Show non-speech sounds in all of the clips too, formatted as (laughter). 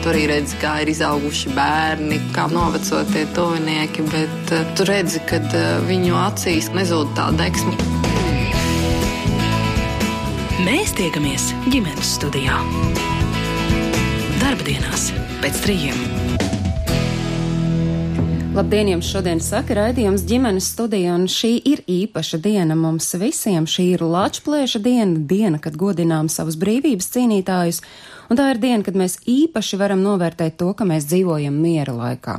Tu arī redzi, kā ir izauguši bērni, kā novecotie tuvinieki, bet uh, tu redzi, ka uh, viņu acīs nezūd tā deksme. Mēs tiekamies ģimenes studijā. Darbdienās pēc trījiem. Labdien, jums šodien saka raidījums ģimenes studija, un šī ir īpaša diena mums visiem. Šī ir Lačplēša diena, diena, kad godinām savus brīvības cīnītājus, un tā ir diena, kad mēs īpaši varam novērtēt to, ka mēs dzīvojam miera laikā.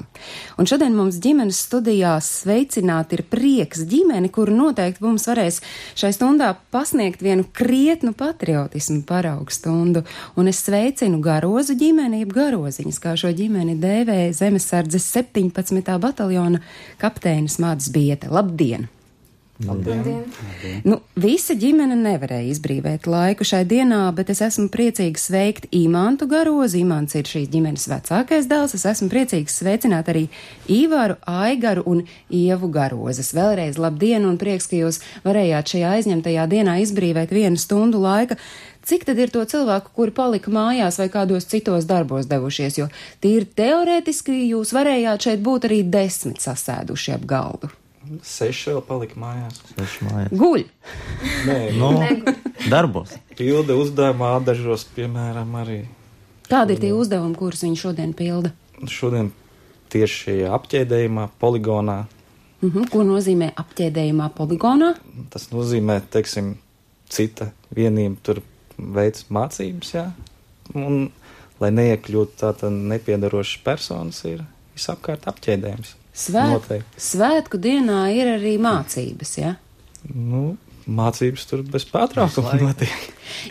Un šodien mums ģimenes studijā sveicināt ir prieks ģimeni, kuru noteikti mums varēs šai stundā pasniegt vienu krietnu patriotismu paraugu stundu, un es sveicinu garozu ģimeni, jeb garoziņas, kā šo ģimeni dēvē Zemesardzes 17. bataljona kapteinis Māds Biete. Labdien! Labdien. Labdien. Nu, visa ģimene nevarēja izbrīvēt laiku šai dienā, bet es esmu priecīgs sveikt Imantu Garozi. Imants ir šīs ģimenes vecākais dēls. Es esmu priecīgs sveicināt arī Īvaru, Aigaru un Ievu Garozes. Vēlreiz labdien un prieks, ka jūs varējāt šajā aizņemtajā dienā izbrīvēt vienu stundu laika. Cik tad ir to cilvēku, kuri palika mājās vai kādos citos darbos devušies, jo tīri teorētiski jūs varējāt šeit būt arī desmit sasēduši ap galdu. Seši vēl palika mājās. Seši mājās. Guļ! Nē, (laughs) Nu, darbos. pilda uzdevumā dažos, piemēram, arī Kādi ir tie uzdevumi, kurus viņi šodien pilda? šodien tieši apķēdējumā, poligonā. Mhm, ko nozīmē apķēdējumā poligonā? Tas nozīmē, teiksim, cita vienība tur veids mācības, jā. Un, lai neiekļūtu tāda nepiedarošas personas, ir visapkārt apķēdējums. Svēt, Noteikti. svētku dienā ir arī mācības, ja? Nu, mācības tur bez pārtraukuma notiek.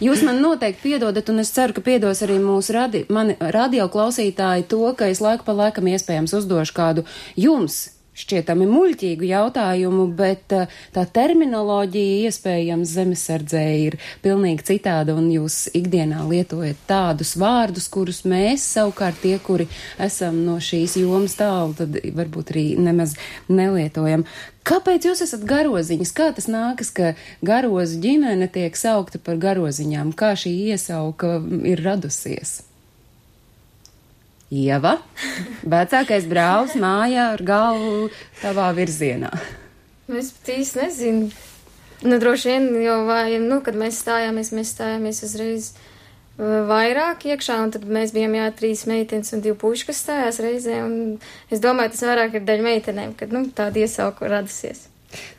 Jūs man noteikti piedodat, un es ceru, ka piedos arī mūsu radi, mani radio klausītāji to, ka es laiku pa laikam iespējams uzdošu kādu jums šķietami muļķīgu jautājumu, bet uh, tā terminoloģija iespējams zemesardzē ir pilnīgi citāda, un jūs ikdienā lietojat tādus vārdus, kurus mēs savukārt tie, kuri esam no šīs jomas tālu, tad varbūt arī nemaz nelietojam. Kāpēc jūs esat garoziņas? Kā tas nākas, ka garozu ģimene tiek saukta par garoziņām? Kā šī iesauka ir radusies? Ieva, vecākais brālis mājā ar galvu tavā virzienā. Nu, Es pat īsti nezinu. Nu, droši vien, jo vai, nu, kad mēs stājāmies, mēs stājāmies uzreiz uh, vairāk iekšā, un tad mēs bijām jā, trīs meitenes un divi puiši, kas stājās reizē, un es domāju, tas vairāk ir daļa meitenēm, kad, nu, tāda iesauka radusies.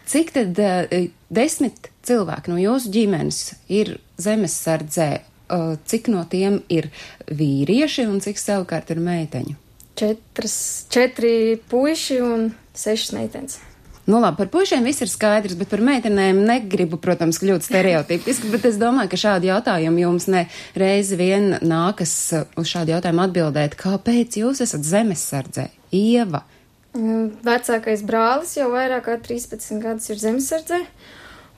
Cik tad uh, desmit cilvēki no jūsu ģimenes ir zemesardzē? Uh, cik no tiem ir vīrieši un cik savukārt ir meiteņu? Četras, četri puiši un sešas meitenes. Nu, labi, par puišiem viss ir skaidrs, bet par meitenēm negribu, protams, kļūt stereotipiski, bet es domāju, ka šādi jautājumi jums ne reizi vien nākas uh, uz šādu jautājumu atbildēt. Kāpēc jūs esat zemesardzē? Ieva. Mm, Vecākais brālis jau vairāk kā 13 gadus ir zemesardzē,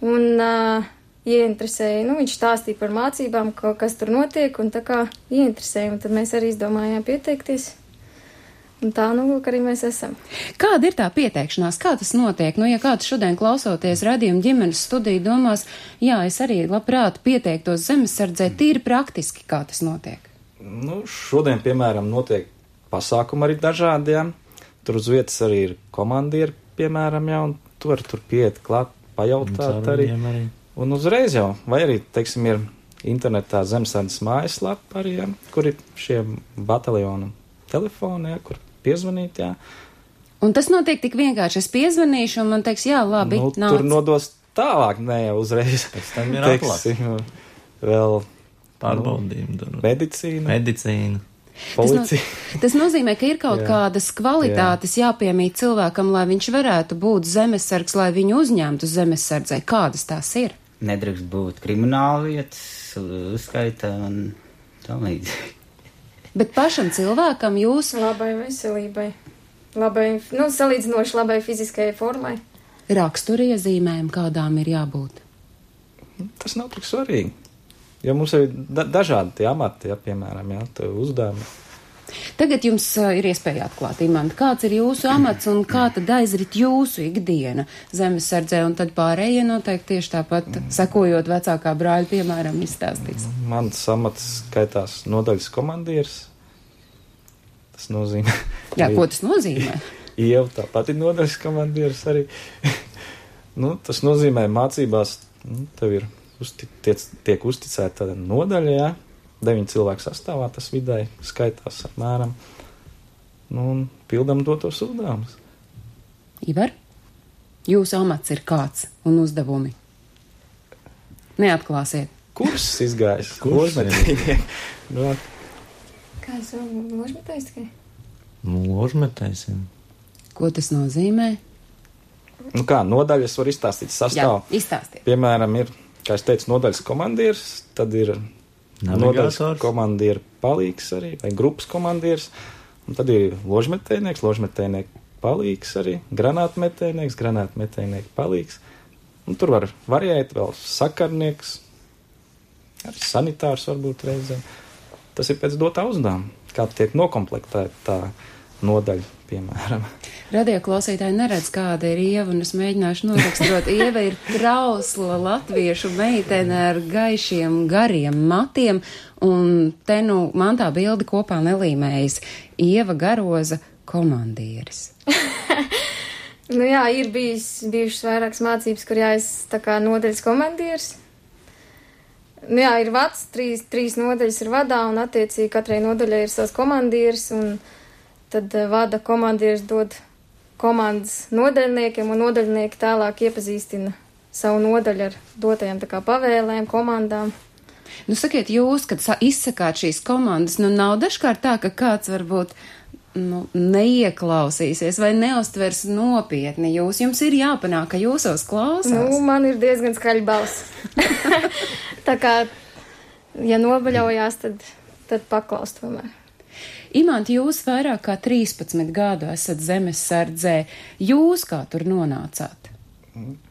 un uh, ieinteresēja, nu, viņš stāstīja par mācībām, ko, kas tur notiek, un tā kā ieinteresēja, un tad mēs arī izdomājām pieteikties. Un tā, nu, lūk, arī mēs esam. Kāda ir tā pieteikšanās, kā tas notiek? Nu, ja kāds šodien klausoties radījuma ģimenes studiju domās, jā, es arī labprāt pieteiktos zemesardzē, tīri praktiski, kā tas notiek. Nu, šodien, piemēram, notiek pasākumi arī dažādi, jā. Tur uz vietas arī ir komandieri, piemēram, jā, un tu vari tur pieiet klāt, pajautāt arī. Arī. Un uzreiz jau, vai arī, teiksim, ir internetā zemesardzes mājaslapa arī, jā, kur ir šie bataljonu telefoni, jā, kur piezvanīt, jā. Un tas notiek tik vienkārši. Es piezvanīšu, un man teiks, jā, labi, nu, nāc. tur nodos tālāk, ne jau uzreiz. Pēc tam ir Teiksim, vēl Pārbaudījumi, tur medicīna, medicīna. policija. Tas, no, (laughs) tas nozīmē, ka ir kaut Jā. kādas kvalitātes jāpiemīt cilvēkam, lai viņš varētu būt zemesargs, lai viņu uzņemtu zemesardzē. Kādas tās ir? Nedrīkst būt krimināla vietas, uzskaita un tam līdzīgi. Bet pašam cilvēkam jūs Labai veselībai, labai, nu, salīdzinoši labai fiziskajai formai. raksturiezīmēm kādām ir jābūt. Tas nav tik svarīgi. Jo mums ir da dažādi tie amati, ja, piemēram, tie uzdevumi. Tagad jums ir iespēja atklāt, Imants, kāds ir jūsu amats un kā tad aizrit jūsu ikdiena zemesardzē, un tad pārējie noteikti tieši tāpat, sekojot vecākā brāļa, piemēram, izstāstīs. Mans amats skaitās nodaļas komandieris. Tas nozīmē. (laughs) Jā, ko tas nozīmē? (laughs) Ieva tāpat ir nodaļas komandieris arī. (laughs) nu, tas nozīmē mācībās, nu, tev ir uzti, tiec, tiek uzticēta nodaļa, jā, deviņu cilvēku sastāvā tas vidēji skaitās apmēram. Nu, un pildam dotos uzdevumus. Ivar, jūsu amats ir kāds un uzdevumi? Neatklāsiet. Kurs izgājis? (laughs) Kurs Ložmetējnieki. nu, (laughs) Kā es varu ložmetējs tikai? Nu, ložmetēsim. Ko tas nozīmē? nu kā, nodaļas var izstāstīt Jā, sastāvu. izstāstiet. Piemēram, ir, kā es teicu, nodaļas komandieris, tad ir nodaļas komandieris palīgs arī, vai grupas komandieris, un tad ir ložmetējnieks, ložmetējnieks palīgs arī, granātmetējnieks, granātmetējnieks palīgs. Un tur var variēt vēl sakarnieks, arī sanitārs varbūt reizē. Tas ir pēc dotā uzdevuma, kā tiek nokomplektēta tā nodaļa, piemēram. Radio klausītāji neredz, kāda ir ieva, un es mēģināšu noraksturot. Ieva ir trausla latviešu meitene ar gaišiem, gariem matiem, un te nu man tā bildi kopā nelīmējas. Ieva Garoza komandieris. (laughs) Nu jā, ir bijis, bijušas vairākas mācības, kur jāiz tā kā nodaļas komandieris. Nu jā, ir vads, trīs, trīs nodaļas ir vadā, un attiecīgi katrai nodaļai ir savs komandieris, un tad eh, vada komandieris dod komandas nodaļniekiem, un nodaļnieki tālāk iepazīstina savu nodaļu ar dotajām pavēlēm, komandām. Nu, sakiet, jūs, kad sa- izsakāt šīs komandas, nu nav dažkārt tā, ka kāds varbūt nu, neieklausīsies vai neustvers nopietni jūs. Jums ir jāpanāk, ka jūsos klausās. Nu, man ir diezgan skaļa balss. (laughs) tā kā, ja nobaļaujās, tad, tad paklaus tomēr. Imant, jūs vairāk kā 13 gadu esat zemesardzē. Jūs kā tur nonācāt?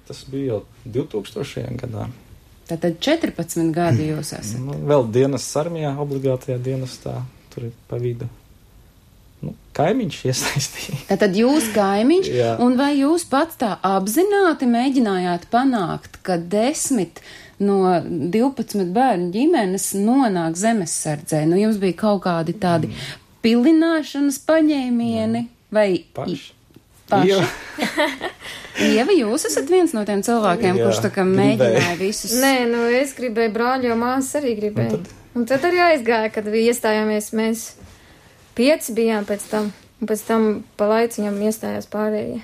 Tas bija jau 2000. gadā. Tātad 14 gadi jūs esat. Nu, vēl dienas armijā, obligātajā dienestā, tur ir pa vidu. Nu, kaimiņš iesaistīja. Tātad jūs kaimiņš, un vai jūs pats tā apzināti mēģinājāt panākt, ka desmit no 12 bērnu ģimenes nonāk zemesardzē? Nu, jums bija kaut kādi tādi pilināšanas paņēmieni vai Paši. paši? Ieva. (laughs) Ieva, jūs esat viens no tiem cilvēkiem, Jā, kurš tā kā gribēju. mēģināja visus. Nē, nu es gribēju brāļu, jo māsas arī gribēja. Un tad? Un tad arī aizgāja, kad bija iestājāmies mēs pieci bijām pēc tam. Un pēc tam pa laiciņam iestājās pārējie.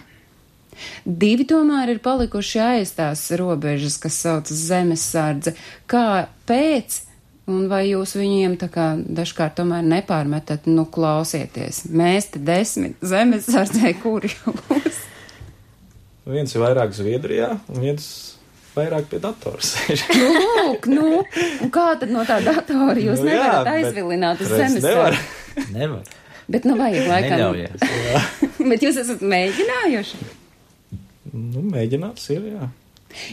Divi tomēr ir palikuši aiz tās robežas, kas saucas zemesardze. Kāpēc? Un vai jūs viņiem tā kā dažkārt tomēr nepārmetat, nu klausieties, mēs te desmit zemesardzē, kur jūs? Viens ir vairāk Zviedrijā, un viens vairāk pie datora sēž. Nu, lūk, nu, un kā tad no tā datora jūs Nu jā, nevarat bet aizvilināt uz reiz nevar. Nevar. Bet, nu, vajag laikam. Neļaujies. (laughs) Bet jūs esat mēģinājuši? Nu, mēģināts ir, jā.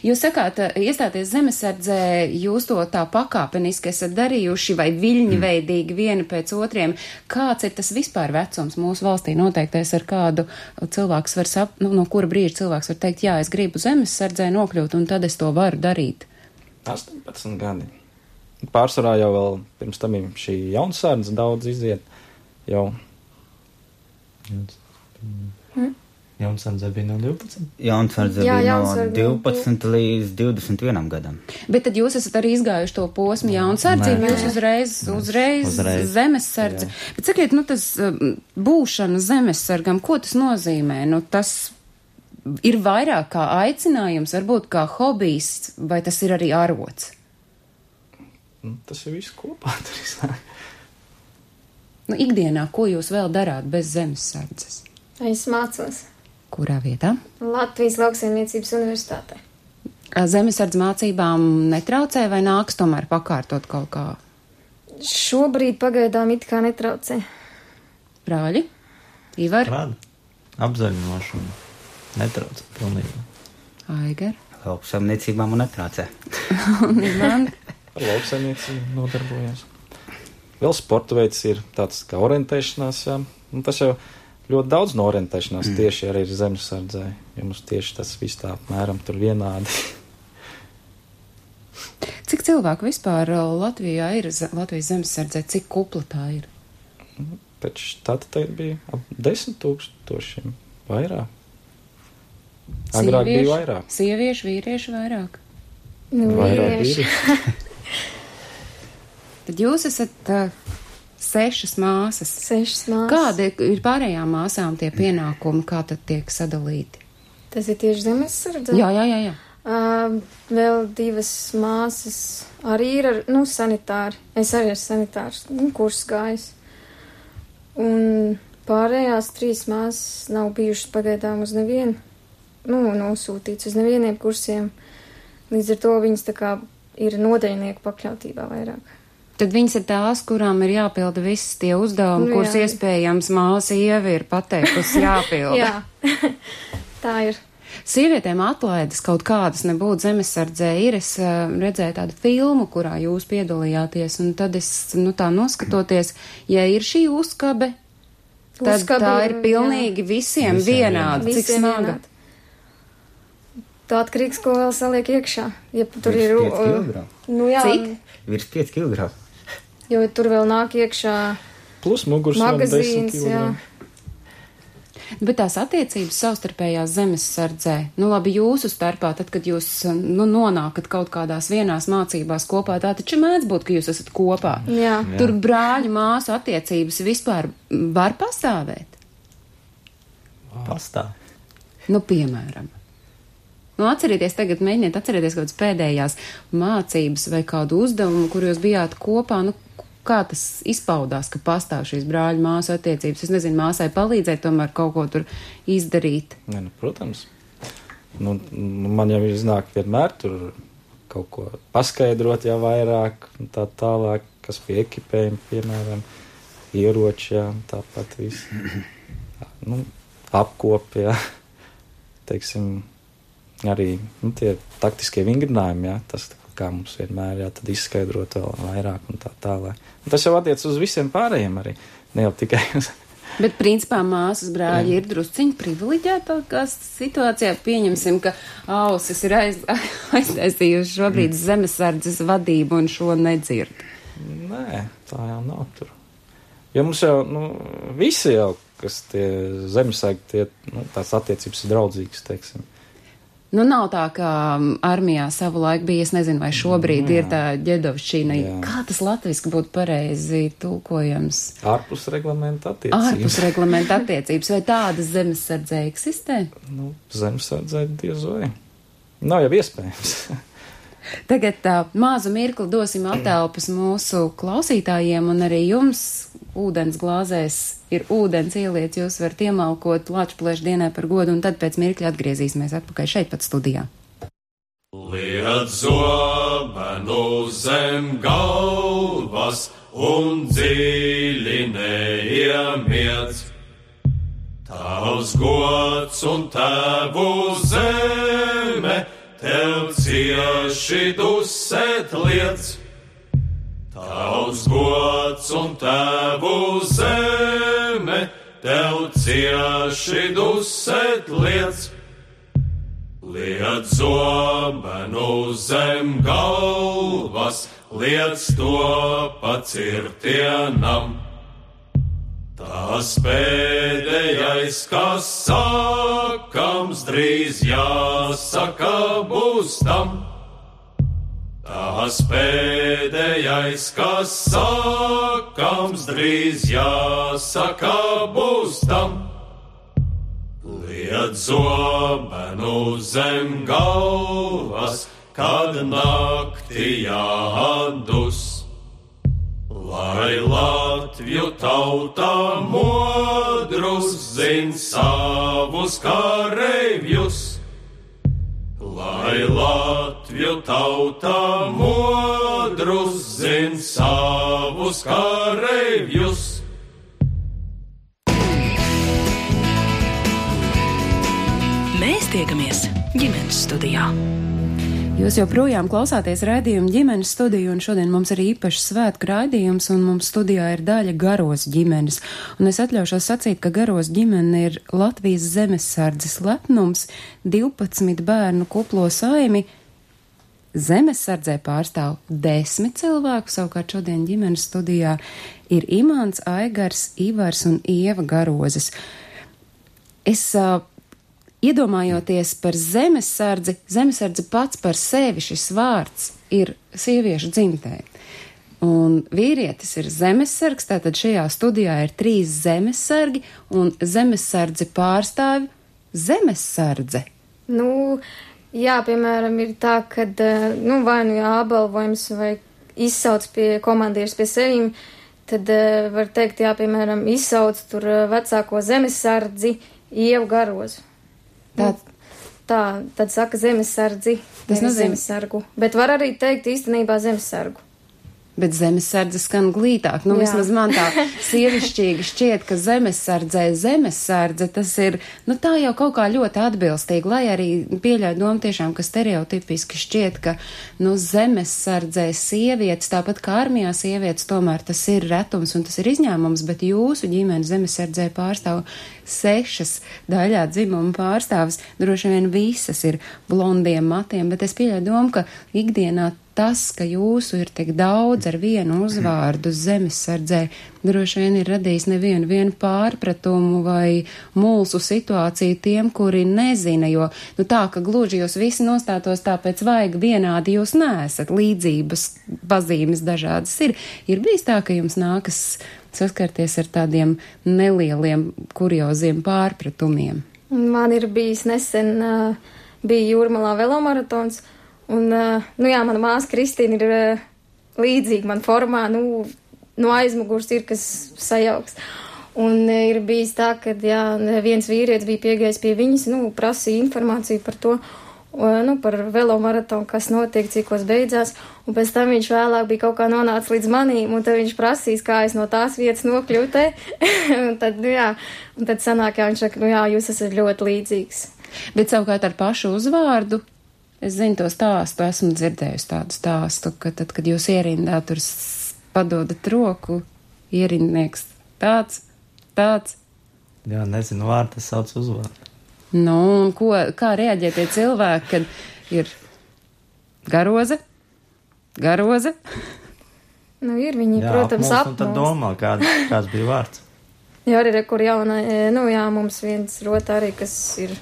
Jūs sakāt, iestāties zemesardzē, jūs to tā pakāpeniski esat darījuši vai viļņi veidīgi vieni pēc otriem. Kāds ir tas vispār vecums mūsu valstī noteiktais, ar kādu cilvēks var sap, nu, no kura brīža cilvēks var teikt, jā, es gribu zemesardzē nokļūt un tad es to varu darīt? 18 gadi. Pārsvarā jau vēl pirms tam ir šī jaunsardze daudz iziet. Jau Jaunsardze bija no 12. Jaunsardze Jā, bija jaunsardze no no 12 līdz 21 gadam. Bet tad jūs esat arī izgājuši to posmu jaunsardzību, Nē. jūs uzreiz, uzreiz, Uzreiz. zemesardze. Bet sakiet, nu tas um, būšana zemesargam, ko tas nozīmē? Nu tas ir vairāk kā aicinājums, varbūt kā hobijs, vai tas ir arī arots? nu, tas ir viss kopā. (laughs) Nu, ikdienā, ko jūs vēl darāt bez zemesardzes? Es mācos Kurā vietā? Latvijas lauksaimniecības universitātē. Zemesardz mācībām netraucē vai nāks tomēr pakārtot kaut kā Šobrīd pagaidām it kā netraucē. brāļi? Ivar, Rāda. Apzaļinošana. Netrauc pilnībā. Aigar Lauksaimniecībā man netraucē. (laughs) un Ivan. Ar lauksaimniecību nodarbojos. Vēl sporta veids ir tāds kā orientēšanās, jā. Un tas jau ļoti daudz no orientēšanās mm. tieši arī ir zemesardzē. Ja mums tieši tas viss tā apmēram tur vienādi. (laughs) Cik cilvēku vispār uh, Latvijā ir Latvijas zemesardzē, cik kupla tā ir? Taču tad te bija ap desmit tūkstošiem vairāk. Agrāk bija vairāk. Sieviešu, vīriešu vairāk. Nu, Vairāk vīrieši. bija. (laughs) (laughs) Tad jūs esat uh, sešas māsas. Sešas māsas. Kādi ir pārējām māsām tie pienākumi, kā tad tiek sadalīti? Tas ir tieši zemesardze. Jā, jā, jā, jā. Uh, vēl divas māsas arī ir ar, nu, sanitāri. Es arī esmu sanitārs, nu, kurs gājis. Un pārējās trīs māsas nav bijušas pagaidām uz nevienu, nu, nosūtīts uz nevieniem kursiem. Līdz ar to viņas tā kā ir nodeļnieku pakļautībā vairāk. Tad viņas ir tās, kurām ir jāpilda visas tie uzdevumi, Nu, kurus jā. iespējams māsa ieva ir pateikusi jāpilda. Jā, (laughs) tā ir. Sievietēm atlaides kaut kādas nebūtu zemesardzē ir. Es uh, redzēju tādu filmu, kurā jūs piedalījāties, un tad es, nu tā noskatoties, ja ir šī uzkabe, tad Uzkabe tā ir, pilnīgi visiem, Visiem vienāda. Cik smaga. Tā atkarīgs, ko vēl saliek iekšā. Ja tur Virs ir. uh. Nu, jā, Cik? Virs 5 kg. Jo tur vēl nāk iekšā Plus mugursvara magazīns, 10 jā. kg. Bet tās attiecības savstarpējās zemesardzē, nu labi jūsu starpā, tad, kad jūs nu, nonākat kaut kādās vienās mācībās kopā, tā taču mēdz būt, ka jūs esat kopā. Jā. Jā. Tur brāļu māsu attiecības vispār var pastāvēt. Pastāv. Nu, piemēram. Nu, atcerieties, tagad mēģiniet atcerieties kaut kādas pēdējās mācības vai kādu uzdevumu, kur jūs bijāt kopā. Nu, kā tas izpaudās, ka pastāv šīs brāļu māsu attiecības? Es nezinu, māsai palīdzēt tomēr kaut ko tur izdarīt. Ne, nu, protams. Nu, nu, man jau ir iznāk vienmēr tur kaut ko paskaidrot, jau vairāk, tā tālāk, kas pie ekipējuma, piemēram, ieroči, jā, tāpat viss. (clears throat) nu, apkopja, teiksim, arī nu, tie taktiskie vingrinājumi, jā, tas kā mums vienmēr jā, izskaidrot vēl vairāk un tā tālāk. Un tas jau attiec uz visiem pārējiem arī, ne jau tikai uz. Bet, principā, māsas brāļi ir drusciņi privileģētākā situācijā. Pieņemsim, ka ausis ir aiz, (laughs) aiztaisījuši šobrīd zemesardzes vadību un šo nedzird. Nē, tā jau nav tur. Jo mums jau, nu, visi jau, kas tie zemesēgi, tie, nu, tās attiecības ir draudzīgas, teiksim. Nu, nav tā, ka um, armijā savu laiku bija, es nezinu, vai šobrīd Jā. ir tā ģedovšķīna. Jā. Kā tas latviski būtu pareizi tulkojams? Ārpus reglamenta attiecības. Ārpus reglamenta attiecības, vai tādas zemesardzē eksistē? Nu, zemesardzē diez vai. Nav jau iespējams. (laughs) Tagad tā mazu mirkli dosim atelpas mūsu klausītājiem, un arī jums ūdens glāzēs ir ūdens ieliet, jūs varat iemalkot Latvijas dienai par godu, un tad pēc mirkļa atgriezīsimies atpakaļ šeit pat studijā. Liet zobenu zem galvas un dziļi neiemiet. Tavs gods un tēvu zeme tev cieši dusēt liec. Tavs gods un tēvu zeme tev cieši dusēt liec. Liet zobenu zem galvas, liec to pacirtienam. Tas pēdējais, kas sakams, drīz jāsaka būs tam. Tas pēdējais, kas sakams, drīz jāsaka būs tam. Liet zobenu zem galvas, kad naktī jādus. Lai Latviju tautā modrus zin savus kareivjus. Lai Latviju tautā modrus zin savus kareivjus. Mēs tiekamies ģimenes studijā. Jūs joprojām klausāties raidījumu ģimenes studiju, un šodien mums ir īpašs svētku raidījums, un mums studijā ir daļa garos ģimenes. Un es atļaušos sacīt, ka garos ģimene ir Latvijas zemesardzes lepnums, 12 bērnu kuplo saimi. zemesardzē pārstāv desmit cilvēku, savukārt šodien ģimenes studijā ir Imants, Aigars, Ivars un Ieva Garozes. Es uh, iedomājoties par zemesardzi, zemesardzi pats par sevi šis vārds ir sieviešu dzimtē. Un vīrietis ir zemesargs, tātad šajā studijā ir trīs zemesargi un zemesardzi pārstāvi zemesardze. Nu, jā, piemēram, ir tā, ka nu, vai nu jāapbalvojums vai izsauc pie komandieris pie sevīm, tad uh, var teikt, jā, piemēram, izsauc tur uh, vecāko zemesardzi ievu garozu. Tā, tā tad saka zemesardzi, Tas nozīmē- zemesargu, bet var arī teikt īstenībā zemesargu. Bet zemesardze skan glītāk. Nu, Jā. vismaz man tā (laughs) sievišķīgi šķiet, ka zemesardzē zemesardze tas ir, nu, tā jau kaut kā ļoti atbilstīgi, lai arī pieļauj domu tiešām, ka stereotipiski šķiet, ka, nu, zemesardzē sievietes, tāpat kā armijā sievietes, tomēr tas ir retums un tas ir izņēmums, bet jūsu ģimene zemesardzē pārstāv sešas daļā dzimuma pārstāvis, droši vien visas ir blondiem matiem, bet es pieļauju domu, ka ikdienā tas, ka jūsu ir tik daudz ar vienu uzvārdu zemesardzē, droši vien ir radījis nevienu vienu pārpratumu vai mulsu situāciju tiem, kuri nezina, jo, nu tā, ka gluži jūs visi nostātos tāpēc vajag vienādi, jūs neesat līdzības, pazīmes dažādas ir. Ir bijis tā, ka jums nākas saskarties ar tādiem nelieliem, kurioziem pārpratumiem. Man ir bijis nesen, uh, bija jūrmalā velomaratons, un, nu jā, mana māsa Kristīna ir līdzīga man formā, nu, no aizmugurs ir kas sajauks. Un ir bijis tā, ka, jā, viens vīrietis bija piegājis pie viņas, nu, prasīja informāciju par to, nu, par velomaratonu, kas notiek, cikos beidzās, un pēc tam viņš vēlāk bija kaut kā nonācis līdz manīm, un tad viņš prasīs, kā es no tās vietas nokļūtu, (laughs) un tad, nu, jā, un tad sanāk, jā, viņš saka, nu, jā, jūs esat ļoti līdzīgs. Bet savukārt ar pašu uzvārdu. Es zinu to stāstu, esmu dzirdējusi tādu stāstu, ka tad, kad jūs ierindā tur padodat roku, ierindnieks tāds, tāds. Jā, nezinu, vārdu tas sauc uzvārdu. Nu, un ko, kā reaģē tie cilvēki, kad ir garoze, garoze? Nu, ir viņi, Jā, protams, apmuļs, un tad domā, kād, kāds bija vārds. (laughs) Jā, arī, re, kur jauna, e, nu, jā, mums viens rota arī, kas ir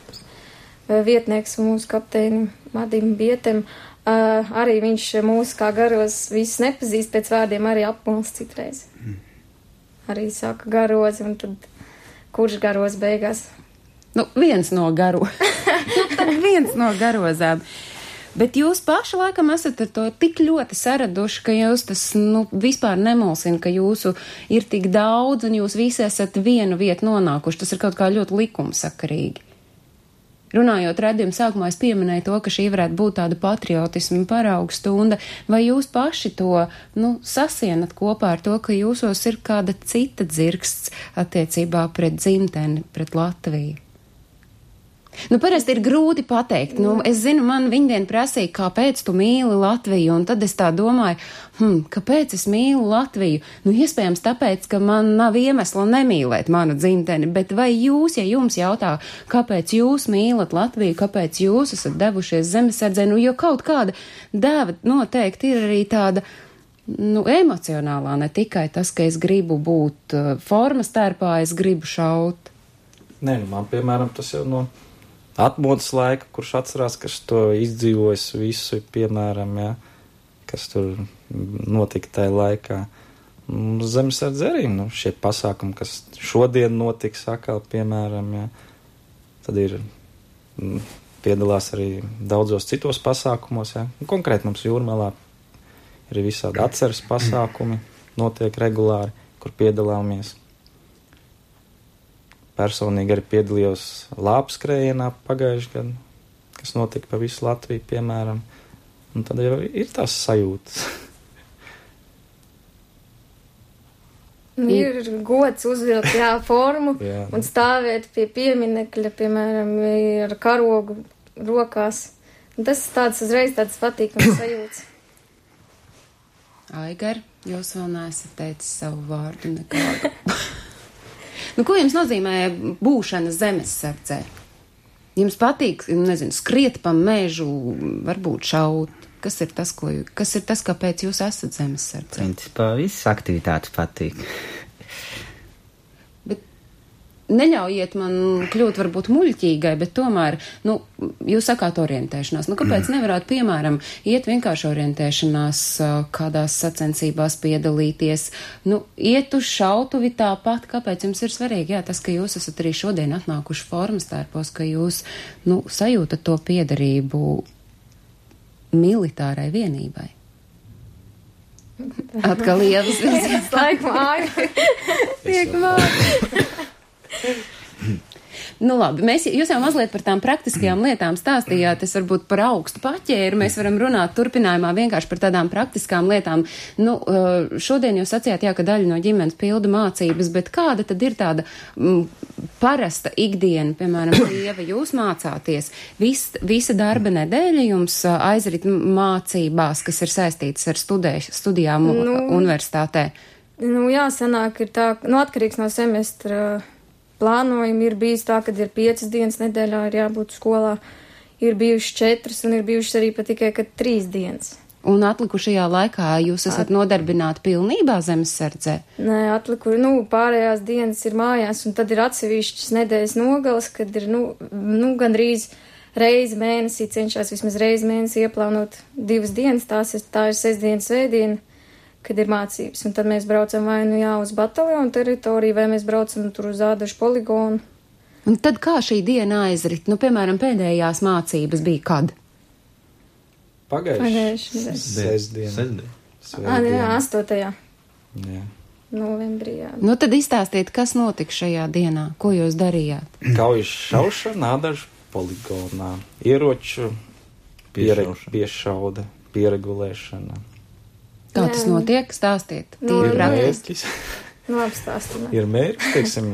vietnieks mūsu kapteinim Madim Bietem. Uh, arī viņš mūs kā garos visus nepazīst pēc vārdiem, arī apmulst citreiz. Arī saka garozi, un tad kurš garos beigās? Nu, viens no garo. nu, (laughs) tad viens no garozām. Bet jūs paši laikam esat ar to tik ļoti saraduši, ka jūs tas nu, vispār nemulsina, ka jūsu ir tik daudz un jūs visi esat vienu vietu nonākuši. Tas ir kaut kā ļoti likumsakarīgi. Runājot redzējumu sākumā, es pieminēju to, ka šī varētu būt tāda patriotisma parauga stunda, vai jūs paši to nu, sasienat kopā ar to, ka jūsos ir kāda cita dzirksts attiecībā pret dzimteni, pret Latviju? Nu, parasti ir grūti pateikt. Nu, es zinu, man viņdien prasīja, kāpēc tu mīli Latviju, un tad es tā domāju, hm, kāpēc es mīlu Latviju? Nu, iespējams, tāpēc, ka man nav iemesla nemīlēt manu dzimteni, bet vai jūs, ja jums jautā, kāpēc jūs mīlat Latviju, kāpēc jūs esat devušies zemesardzē, nu, jo kaut kāda dēva noteikti ir arī tāda. Nu, emocionālā ne tikai tas, ka es gribu būt uh, formas tērpā, es gribu šaut. Nē, nu, man, piemēram, tas jau no atmodas laika, kurš atcerās, kas to izdzīvojis visu, piemēram, ja, kas tur notika tajā laikā. Mm, Zemesardze arī, nu, šie pasākumi, kas šodien notiks atkal, piemēram, ja, tad ir mm, piedalās arī daudzos citos pasākumos, ja. Un Konkrēti mums jūrmalā ir visādi atceras pasākumi, notiek regulāri, kur piedalāmies personīgi arī piedalījos lāpskrējienā pagājušajā gadā, kas notika pa visu Latviju, piemēram. Un tad jau ir tās sajūtas. Nu, ir gods uzvilkt, jā, formu (laughs) Jā. un stāvēt pie pieminekļa, piemēram, ar karogu rokās. Un tas tāds uzreiz tāds patīkams (coughs) sajūts. Aigar, jūs vēl neesat teicis savu vārdu nekādu. (laughs) nu, ko jums nozīmē būšana zemesardzē? Jums patīk, nezinu, skriet pa mežu, varbūt šaut. Kas ir tas, ko, kas ir tas, kāpēc jūs esat zemesardze? Principā visas aktivitātes patīk. Neļaujiet man kļūt varbūt muļķīgai, bet tomēr, nu, jūs sakāt orientēšanās. Nu, kāpēc nevarētu, piemēram, iet vienkārši orientēšanās kādās sacensībās piedalīties, nu, iet uz šautuvi tāpat, kāpēc jums ir svarīgi, jā, tas, ka jūs esat arī šodien atnākuši formas tērpos, ka jūs, nu, sajūtat to piedarību militārai vienībai. Atkal. (laughs) (laughs) Es laiku māju. Tiek māju. (laughs) Nu, labi, mēs, jūs jau mazliet par tām praktiskajām lietām stāstījāt. Es varbūt par augstu paķēru. Mēs varam runāt turpinājumā vienkārši par tādām praktiskām lietām. Nu, eh, šodien jūs sacījāt, jā, ka daļa no ģimenes pilda mācības, bet kāda tad ir tāda mm, parasta ikdiena, piemēram, (coughs) sieva, jūs mācāties, vis, visa darba nedēļa jums ā, aizrit mācībās, kas ir saistītas ar studēš, studijām nu, Nu. universitātē. Nu, jā, sanāk, ir tā, nu, atkarīgs no semestra plānojuma. Ir bijis tā, ka ir piecas dienas nedēļā ir jābūt skolā. Ir bijušas četras un ir bijušas arī pat tikai kad trīs dienas. Un atlikušajā laikā jūs esat nodarbināti pilnībā zemesardzē. Nē, atliku, nu, pārējās dienas ir mājās, un tad ir atsevišķas nedēļas nogales, kad ir, nu, nu gandrīz reizi mēnesī cenšas vismaz reizi mēnesī ieplānot divas dienas, tās ir, tā ir sestdienas svētdiena, kad ir mācības, un tad mēs braucam vai nu jā uz bataljonu teritoriju, vai mēs braucam tur uz ādašu poligonu. Un tad kā šī diena aizrit? Nu, piemēram, pēdējās mācības bija kad? Pagājuši. Pagājuši nedēļa. Sestdien. Sestdien. Ā, nu jā, 8. Jā. novembrī, jā. Nu, tad izstāstiet, kas notika šajā dienā, ko jūs darījāt. Kaujas šaušana, nādažu poligonā, ieroču piešauda, pieregulēšana. Kā Jā. tas notiek? Stāstiet. Nu, Tīri Ir praktiski. mērķis, (laughs) Nu, apstāstināt. ir mērķis, teiksim,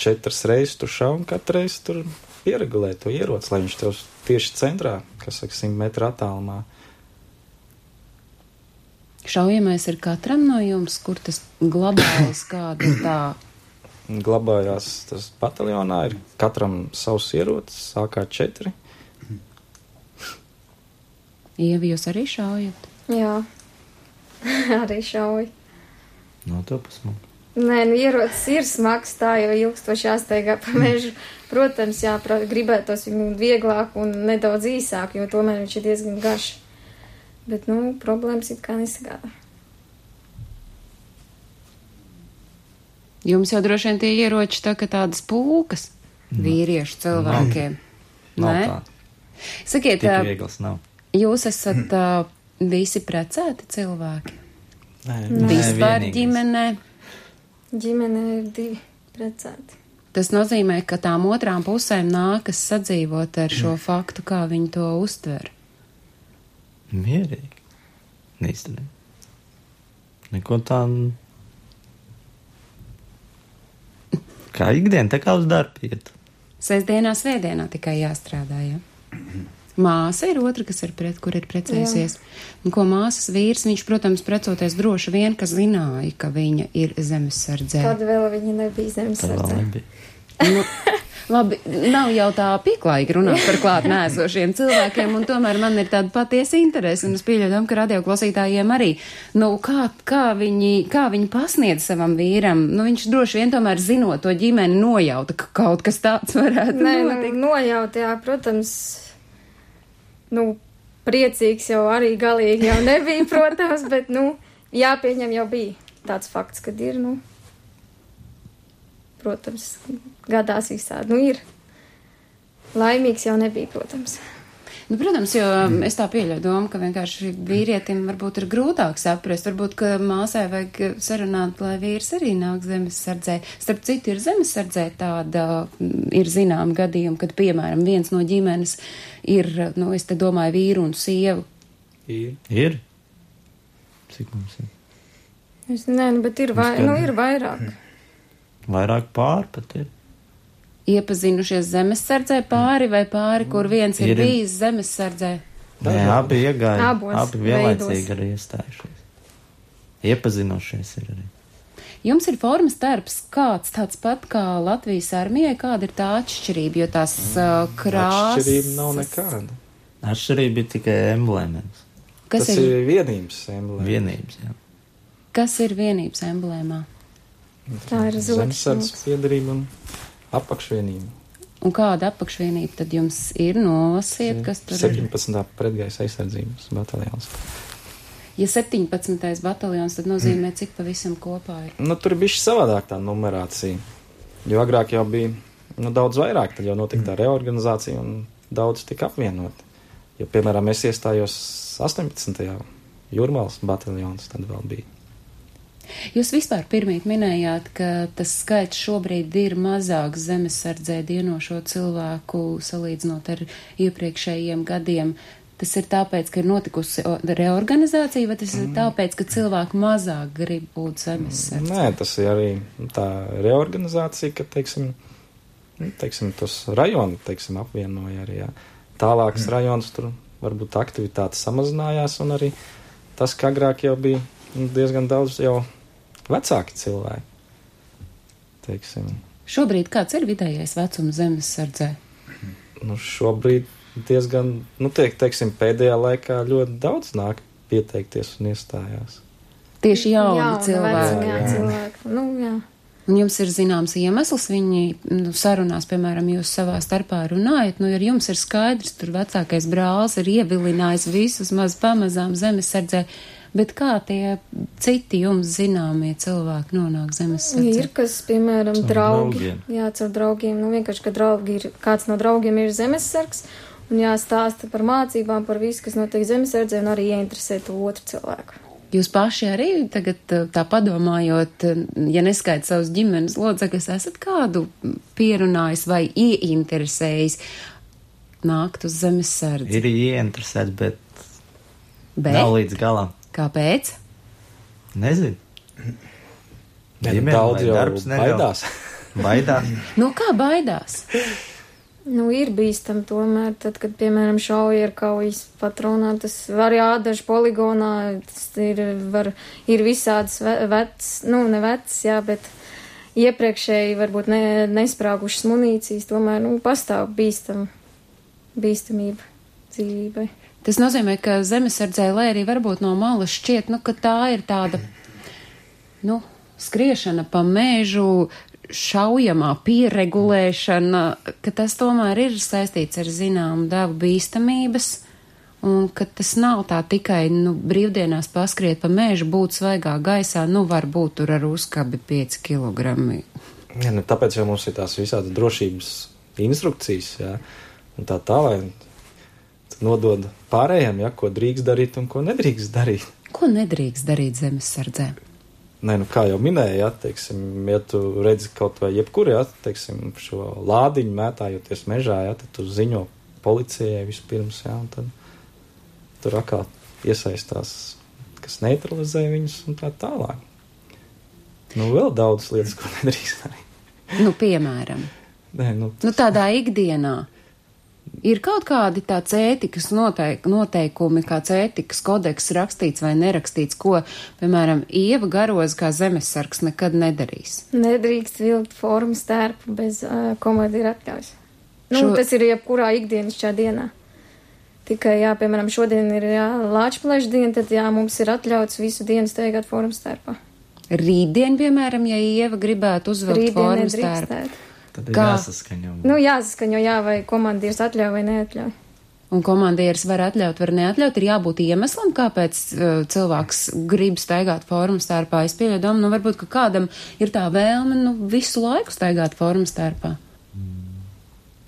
četras reizes tu šau un katru reizi tur pieregulē to ieroci, lai viņš tev tieši centrā, kas saka, 100 metru attālumā. Šaujamais ir katram no jums, kur tas glabājas (coughs) kāda ir tā. Glabājās tas bataljonā, ir katram savs ierocis, AK-4. Ievi, jūs arī šaujat? Jā, (laughs) arī šauj. No to pasmuk. Nē, nu, ierocis ir smags, tā jau ilgstoši jāsteigā pa mežu. Protams, jā, pra- gribētos viņu vieglāk un nedaudz īsāk, jo tomēr viņš ir diezgan garš. Bet, nu, problēmas it kā nesagādā. Jums jau droši vien tie ieroči tā kā tādas pūkas vīriešu cilvēkiem. Nav Nē? tā. Sakiet, Tik ā, viegls nav. jūs esat ā, visi precēti cilvēki? Nē, Nē, Vispār vienīgais. ģimenē. Ģimenē ir divi precēti. Tas nozīmē, ka tām otrām pusēm nākas sadzīvot ar šo faktu, kā viņi to uztver. Mierīgi. Īstenībā. Neko tādu. Kā ikdiena, tā kā uz darbu iet. Sēsdienā, svētdienā tikai jāstrādā. Ja? Māsa ir otra, kas ir pret, kur ir precējusies. Un ko māsas vīrs, viņš, protams, precoties droši vien, ka zināja, ka viņa ir zemesardzē. Kad vēl viņa nebija zemes Tā vēl sardzē. nebija. Nu, labi, nav jau tā pieklājīgi runāt par klāt nēsošiem cilvēkiem, un tomēr man ir tāda patiesa interese, un es pieļaujam, ka radioklausītājiem arī. Nu, kā, kā, viņi, kā viņi pasniedz savam vīram? Nu, viņš droši vien tomēr zinot to ģimeni nojauta, ka kaut kas tāds varētu Nē, nu, notikt. nojaut, jā, protams, nu, priecīgs jau arī galīgi jau nebija, protams, bet, nu, jāpieņem jau bija tāds fakts, kad ir, nu, protams, gadās visādi, nu, ir. Laimīgs jau nebija, protams. Nu, protams, jo es tā pieļauju domu, ka vienkārši vīrietim varbūt ir grūtāk saprast, varbūt, ka māsai vajag sarunāt, lai vīrs arī nāk zemesardzē. Starp citu, ir zemesardzē tāda, mm, ir zinām gadījumi, kad, piemēram, viens no ģimenes ir, nu, es te domāju, vīru un sievu. Ir. Ir. Cik mums ir? Es, nē, nu, bet ir, vai, nu, ir vairāk. Vairāk pār pat ir. Iepazinušies zemesardzē pāri vai pāri, kur viens ir, Ir. bijis zemesardzē. Nē, abi iegāja. Abos abi vienlaicīgi veidos. arī iestājušies. Iepazinošies ir arī. Jums ir formas darbs kāds tāds pat kā Latvijas armijai, kāda ir tā atšķirība, jo tās uh, krāsas. Atšķirība nav nekāda. Atšķirība bija tikai emblēmēs. Kas Tas ir, ir vienības emblēma. Vienības, jā. kas ir vienības emblēmā? Tā ir zotis Zemesardzes piedarība un apakšvienība. Un kāda apakšvienība tad jums ir nolasiet, kas tur ir? 17. pretgaisa aizsardzības bataljons. Ja 17. bataljons, tad nozīmē, cik pavisam kopā ir. Nu, tur bija savādāk tā numerācija. Jo agrāk jau bija nu, daudz vairāk, tad jau notika tā reorganizācija un daudz tika apvienoti. Jo, piemēram, es iestājos 18. jūrmālas bataljons, tad vēl bija. Jūs vispār pirmīt minējāt, ka tas skaits šobrīd ir mazāks zemesardzē dienošo cilvēku salīdzinot ar iepriekšējiem gadiem. Tas ir tāpēc, ka ir notikusi reorganizācija, vai tas ir tāpēc, ka cilvēki mazāk grib būt zemesardze? Nē, tas ir arī tā reorganizācija, ka, teiksim, teiksim tos rajoni, teiksim, apvienoja arī, jā. Tālākas mm. rajonas tur varbūt aktivitātes samazinājās, un arī tas, ka agrāk jau bija diezgan daudz jau vecāki cilvēki. Teiksim, Šobrīd kāds ir vidējais vecums zemesardzē? nu, šobrīd diezgan, nu, tiek, teiksim, pēdējā laikā ļoti daudz nāk pieteikties un iestājās. Tieši jauni Jauna cilvēki. jā, Jā. cilvēki. Nu, jā. Un jums ir zināms iemesls, viņi nu, sarunās, piemēram, jūs savā starpā runājat, nu, ar jums ir skaidrs, tur vecākais brālis ir ievilinājis visus maz pamazām zemesardzē, bet kā tie citi jums zināmie cilvēki nonāk zemesardzē? Ir kas, piemēram, Caur draugi. draugiem. Jā, caur draugiem. Nu, vienkārši, ka draugi ir, kāds no draugiem ir zemesargs, un jāstāsta par mācībām, par visu, kas notiek zemesardzē, un arī ieinteresē to otru cilvēku. Jūs paši arī tagad uh, tā padomājot, uh, ja neskaidrs savus ģimenes locekļus, esat kādu pierunājis vai ieinteresējis nākt uz zemesardzi? Ir ieinteresēts, bet Bet nav līdz galam. Kāpēc? Nezinu. Ja Ģimene daudz vai jau darbs neļauj. baidās. (laughs) Baidās. No kā baidās? Nu, ir bīstam tomēr, tad, kad, piemēram, šauja ar kaujas patronām, tas var jādaž poligonā, tas ir, var, ir visādas ve- vecs, nu, ne vecs, jā, bet iepriekšēji varbūt ne, nesprāgušas munīcijas, tomēr, nu, pastāv bīstam, bīstamība dzīvībai. Tas nozīmē, ka zemesardzē, lai arī varbūt no malas šķiet, nu, ka tā ir tāda, nu, skriešana pa mēžu, šaujamā pieregulēšana, ka tas tomēr ir saistīts ar zināmu devu bīstamības, un ka tas nav tā tikai, nu, brīvdienās paskriet pa mēžu, būt svaigā gaisā, nu, varbūt tur ar uzkabi 5 kg. Ja, nu, tāpēc jau mums ir tās visādas drošības instrukcijas, jā, un tā tālāk nodod pārējiem, ja, ko drīkst darīt un ko nedrīkst darīt. Ko nedrīkst darīt zemesardzē? Nē, nu, kā jau minēju, ja, teiksim, ja tu redzi kaut vai jebkuru, ja, teiksim, šo lādiņu mētājoties mežā, ja, tad tu ziņo policijai vispirms, ja, un tad tur atkal iesaistās, kas neutralizē viņus un tā tālāk. Nu, vēl daudz lietas, ko nedrīkst darīt. Nu, piemēram. Nē, nu, Nu, tādā ikdienā ir kaut kādi tāds ētikas noteik, noteikumi, kāds ētikas kodeks rakstīts vai nerakstīts, ko, piemēram, Ieva Garoz kā zemesargs nekad nedarīs. Nedrīkst vilkt formu stērpu bez uh, komandīra atļaujas. Nu, Šo-. Tas ir jebkurā ikdienišķā dienā. Tikai, jā, piemēram, šodien ir Lāčplēša diena, tad jā, mums ir atļauts visu dienu steigāt formu stērpā. Rītdien, piemēram, ja Ieva gribētu uzvilkt formu stērpu. Tad ir Kā? jāsaskaņo. Nu, jāsaskaņo, jā, vai komandieris atļauj vai neatļauj. Un komandieris var atļaut, var neatļaut, ir jābūt iemeslam, kāpēc uh, cilvēks grib staigāt formu stērpā. Es pieļauju domu, nu varbūt, ka kādam ir tā vēlme, nu, visu laiku staigāt formu stērpā.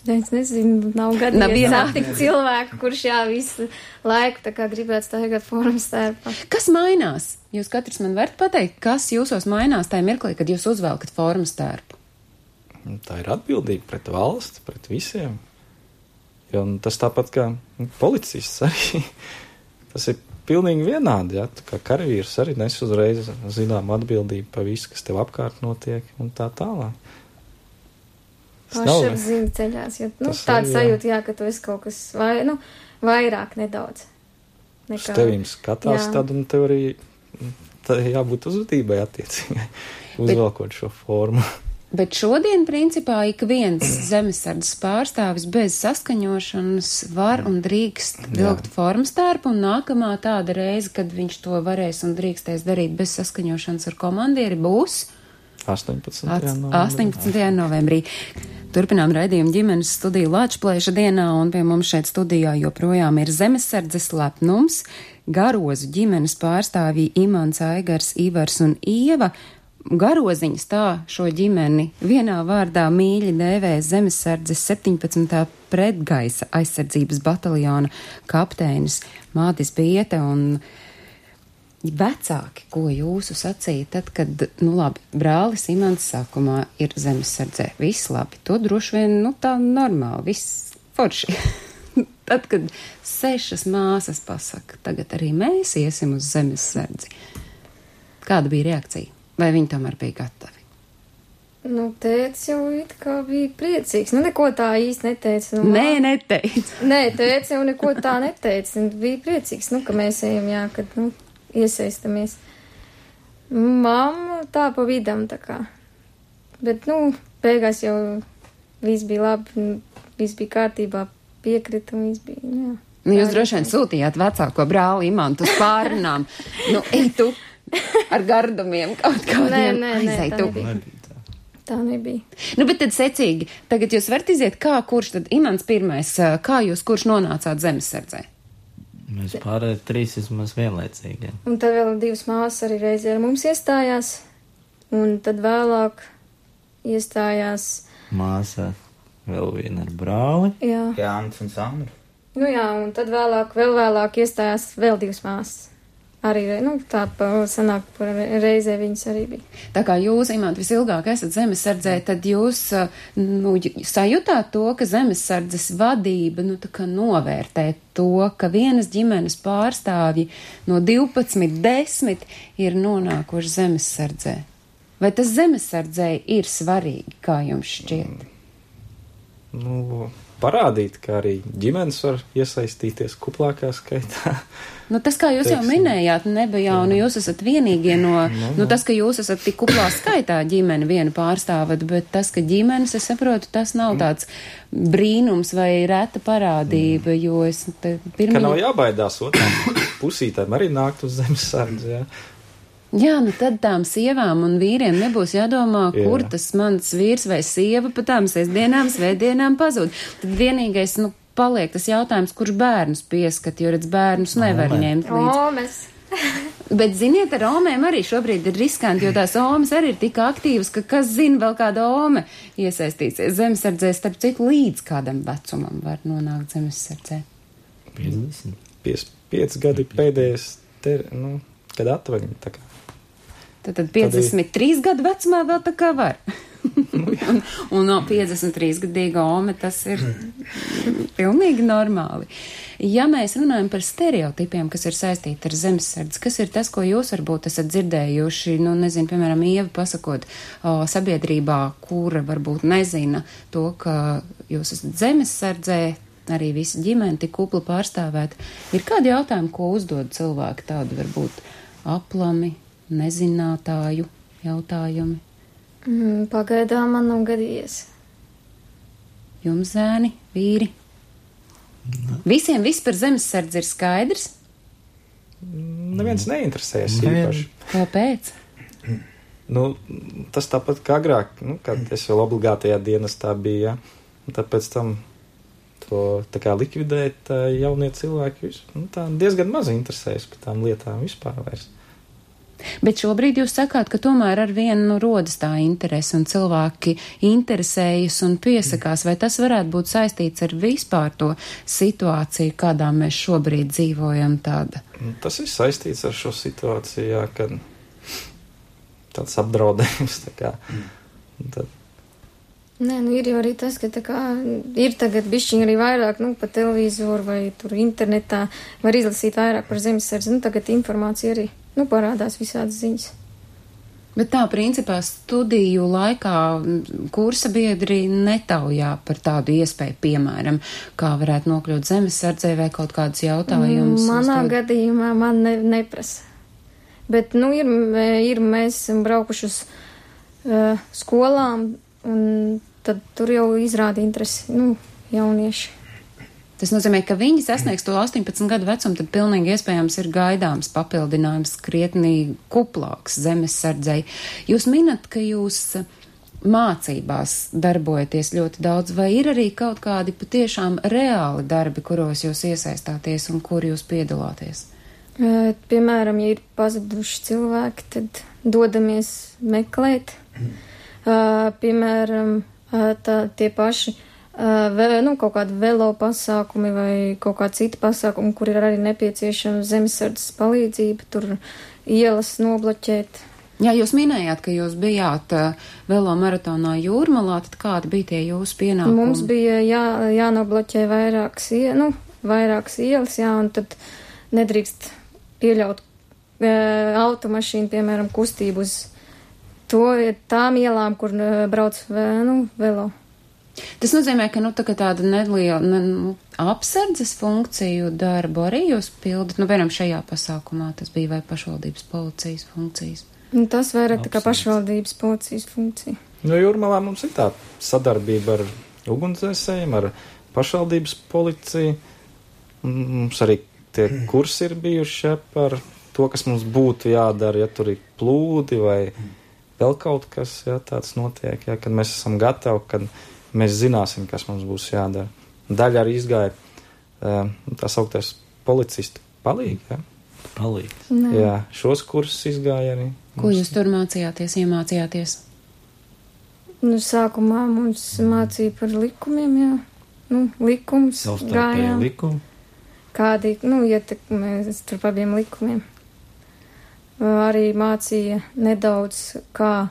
Es nezinu, nav vienā- satikt cilvēku, kurš jā, visu laiku tā kā gribētu staigāt formu stērpā. Kas mainās? Jūs katrs man varat pateikt, kas jūsos mainās tajā mirklī, kad jūs uzvelkat formu stērpu? Nu, Tā ir atbildība pret valsti, pret visiem. Jo nu, tas tāpat kā nu, policists arī. (laughs) Tas ir pilnīgi vienādi. Ja? Tu kā karavīrs arī nes uzreiz zinām atbildību par visu, kas tev apkārt notiek un tā tālāk. Pašapziņa ceļās, jo nu, tāda sajūta, jā, ka tu esi kaut kas vai, nu, vairāk nedaudz. Uz tevīm skatās, Jā. tad un tev arī tā jābūt uzvedībai attiecīgai, uzvelkot šo formu. (laughs) Bet šodien, principā, ik viens (clears throat) zemesardzes pārstāvis bez saskaņošanas var un drīkst vilkt formas tērpu, un nākamā tāda reize, kad viņš to varēs un drīkstēs darīt bez saskaņošanas ar komandieri, būs 18. Ats- novembrī. 18. novembrī. Turpinām raidījumu ģimenes studiju Latvijas dienā, un pie mums šeit studijā joprojām ir zemesardzes lepnums, garozu ģimenes pārstāvji Imants Aigars, Ivars un Ieva. Garoziņas tā šo ģimeni vienā vārdā mīļi dēvē zemesardzes 17. pretgaisa aizsardzības bataljona kapteinis Mātis Biete un vecāki, ko jūsu sacīja tad, kad, nu labi, brālis Imants sākumā ir zemesardzē, viss labi, to droši vien, nu tā normāli, viss forši. (laughs) tad, kad sešas māsas pasaka, tagad arī mēs iesim uz zemesardzi, kāda bija reakcija? Vai viņi tomēr bija gatavi? Nu, tēvs jau it kā bija priecīgs. Nu, neko tā īsti neteica. Nu, Nē, neteica. Nē, tēvs jau neko tā neteica. Un bija priecīgs, nu, ka mēs ejam, jā, kad, nu, iesaistamies. Mamma tā pa vidam, tā kā. Bet, nu, beigās jau viss bija labi, un viss bija kārtībā, piekrita un viss bija, jā. Nu, jūs droši vien sūtījāt vecāko brāli Imantu uz pārunām. nu, ej tu ar gardumiem kaut kādiem. Aizej tā nebija. Nu, bet tad secīgi, tagad jūs varat iziet, kā kurš tad Imants pirmais, kā jūs kurš nonācāt zemesardzē? Mēs pārējie trīs vismaz vienlaicīgi. jā. Un tad vēl divas māsas arī reizē ar mums iestājās, un tad vēlāk iestājās, Māsa vēl viena ar brāli. jā, Jānis un Sandra. nu jā, un tad vēlāk, vēl vēlāk iestājās vēl divas māsas. Arī, nu, tā pa sanāk, par reizē viņas arī bija. Tā kā jūs, Imants, visilgāk esat zemesardzē, tad jūs nu, sajūtāt to, ka zemesardzes vadība nu, tā kā novērtē to, ka vienas ģimenes pārstāvji no 12, 10 ir nonākuši zemesardzē. Vai tas zemesardzē ir svarīgi, kā jums šķiet? Nu, parādīt, ka arī ģimenes var iesaistīties kuplākā skaitā. Nu, tas, kā jūs jau Teiksim. minējāt, nebija jau, nu, jūs esat vienīgie no, nu, tas, ka jūs esat tik kuplā skaitā ģimeni vienu pārstāvat, bet tas, ka ģimenes, es saprotu, tas nav tāds brīnums vai reta parādība, jo es te Ka nav pirmie. jābaidās otrām pusītēm arī nākt uz zemes sardzi. Jā. Jā, nu tad tām sievām un vīriem nebūs jādomā, Jā. kur tas mans vīrs vai sieva pa tām sestdienām, svētdienām pazūd. Tad vienīgais, nu, paliek tas jautājums, kurš bērnus pieskat, jo redz bērnus nevar Omē. ņemt līdzi. O, mēs. (laughs) Bet, ziniet, ar omēm arī šobrīd ir riskanti, jo tās omas arī ir tik aktīvas, ka kas zina, vēl kāda ome iesaistīsies zemesardzē, starp citu, līdz kādam vecumam var nonākt zemesardzē. 50. 55 gadi pēdējais, ter, nu, kad atvaļņi. Tad, tad 53 gadu vecumā vēl tā kā var. (laughs) un, un no 53 gadīga ome tas ir (laughs) pilnīgi normāli. Ja mēs runājam par stereotipiem, kas ir saistīti ar zemesardzi, kas ir tas, ko jūs varbūt esat dzirdējuši, nu, nezinu, piemēram, Ieva pasakot o, sabiedrībā, kura varbūt nezina to, ka jūs esat zemesardzē, arī visa ģimene tik kupli pārstāvēt. Ir kādi jautājumi, ko uzdod cilvēki, tādi varbūt aplami, nezinātāju jautājumi? Mm, pagaidām man nav gadījies. Jums zēni, vīri? Visiem viss par zemesardzi ir skaidrs. Neviens neinteresējas Nevien- īpaši. Kāpēc? Nu, tas tāpat kā agrāk, nu, kad es vēl obligātajā dienestā biju, ja? un tad pēc tam to tā kā likvidēt ā, jaunie cilvēki, nu, tā diezgan maz interesējas par tām lietām vispār vairs. Bet šobrīd jūs sakāt, ka tomēr ar vienu nu, rodas tā interese un cilvēki interesējas un piesakās. Vai tas varētu būt saistīts ar vispār to situāciju, kādā mēs šobrīd dzīvojam tāda? Un Tas ir saistīts ar šo situāciju, jā, kad tāds apdraudējums, tā kā. Tad, Nē, nu ir jau arī tas, ka tā kā ir tagad bišķiņi arī vairāk, nu, pa televizoru vai tur internetā var izlasīt vairāk par zemesardzi. Nu, tagad informācija arī, nu, parādās visādas ziņas. Bet tā, principā, studiju laikā kursa biedri netaujā par tādu iespēju, piemēram, kā varētu nokļūt zemesardzē vai kaut kādus jautājumus. Manā uzdot. gadījumā man ne, neprasa. Bet, nu, ir, ir mēs esam braukuši uz uh, skolām, un tad tur jau izrāda interesi, nu, jaunieši. Tas nozīmē, ka viņi sasniegs to 18 gadu vecumu, tad pilnīgi iespējams ir gaidāms papildinājums krietnī kuplāks zemesardzei. Jūs minat, ka jūs mācībās darbojaties ļoti daudz, vai ir arī kaut kādi patiešām reāli darbi, kuros jūs iesaistāties un kur jūs piedalāties? Piemēram, ja ir pazuduši cilvēki, tad dodamies meklēt. E, Piemēram, tā, tie paši ve, nu, kaut kādi velo pasākumi vai kaut kādi citi pasākumi, kur ir arī nepieciešama zemesardzes palīdzība, tur ielas nobloķēt. Jā, jūs minējāt, ka jūs bijāt uh, velo maratonā jūrmalā, tad kādi bija tie jūsu pienākumi? Mums bija jā, jānobloķē vairākas, ie, nu, vairākas ielas, jā, un tad nedrīkst pieļaut e, automašīnu, piemēram, kustību uz to, tām ielām, kur e, brauc ve, nu, velo. Tas nozīmē, ka nu, tā tāda neliela ne, nu, apsardzes funkciju darbu arī jūs pildat, nu, piemēram, šajā pasākumā tas bija vai pašvaldības policijas funkcijas. Nu, tas vairāk tā kā pašvaldības policijas funkcija. Nu, Jūrmalā mums ir tā sadarbība ar ugunsdzēsējiem, ar pašvaldības policiju. Mums arī tie kursi ir bijuši par to, kas mums būtu jādara, ja tur ir plūdi vai vēl kaut kas ja, tāds notiek, ja, kad mēs esam gatavi, kad mēs zināsim, kas mums būs jādara. Daļa arī izgāja tā sauktais policistu palīgi. Ja. Palīdz. Jā, šos kursus izgāja arī. Ko jūs tur mācījāties, iemācījāties? Nu, sākumā mums mācīja par likumiem, jā. Nu, likums. Savstarpēji likumi. Kādi, nu, ietekmē starp abiem likumiem. Arī mācīja nedaudz, kā,